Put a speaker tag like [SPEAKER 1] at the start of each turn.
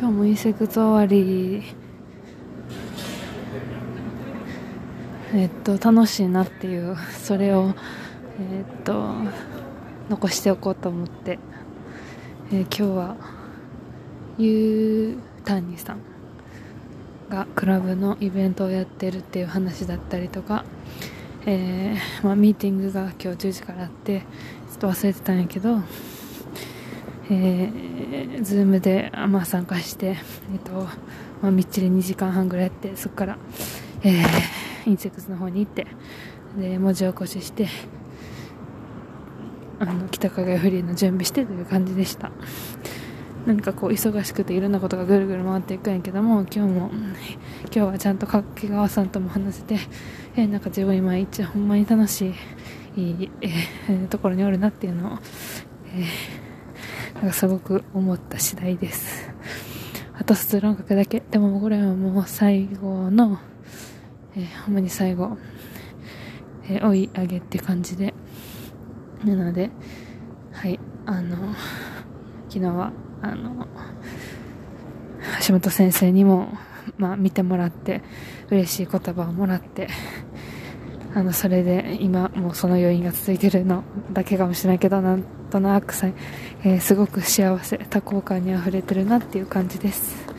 [SPEAKER 1] 今日もインセクト終わり。えっと楽しいなっていう。それをえっと残しておこうと思って、えー、今日はゆうたんにさんがクラブのイベントをやってるっていう話だったりとか、えー、まあ、ミーティングが今日10時からあってちょっと忘れてたんやけど、えー、 Zoom で、まあ、参加して、えっとまあ、みっちり2時間半ぐらいやってそこから、えー、インセクツの方に行ってで文字起こししてあの北加賀屋フリーの準備してという感じでした。何かこう忙しくていろんなことがぐるぐる回っていくんやけども今日も今日はちゃんと掛川さんとも話せて、えー、なんか自分今一応ほんまに楽しいいい、えー、ところにおるなっていうのを、えー、なんかすごく思った次第です。あと卒論書くだけ。でもこれはもう最後の、えー、ほんまに最後、えー、追い上げって感じで。なのではいあの昨日はあの橋本先生にも、まあ、見てもらって嬉しい言葉をもらってあのそれで今もうその余韻が続いてるのだけかもしれないけどなんとなくさ、えー、すごく幸せ多幸感にあふれてるなっていう感じです。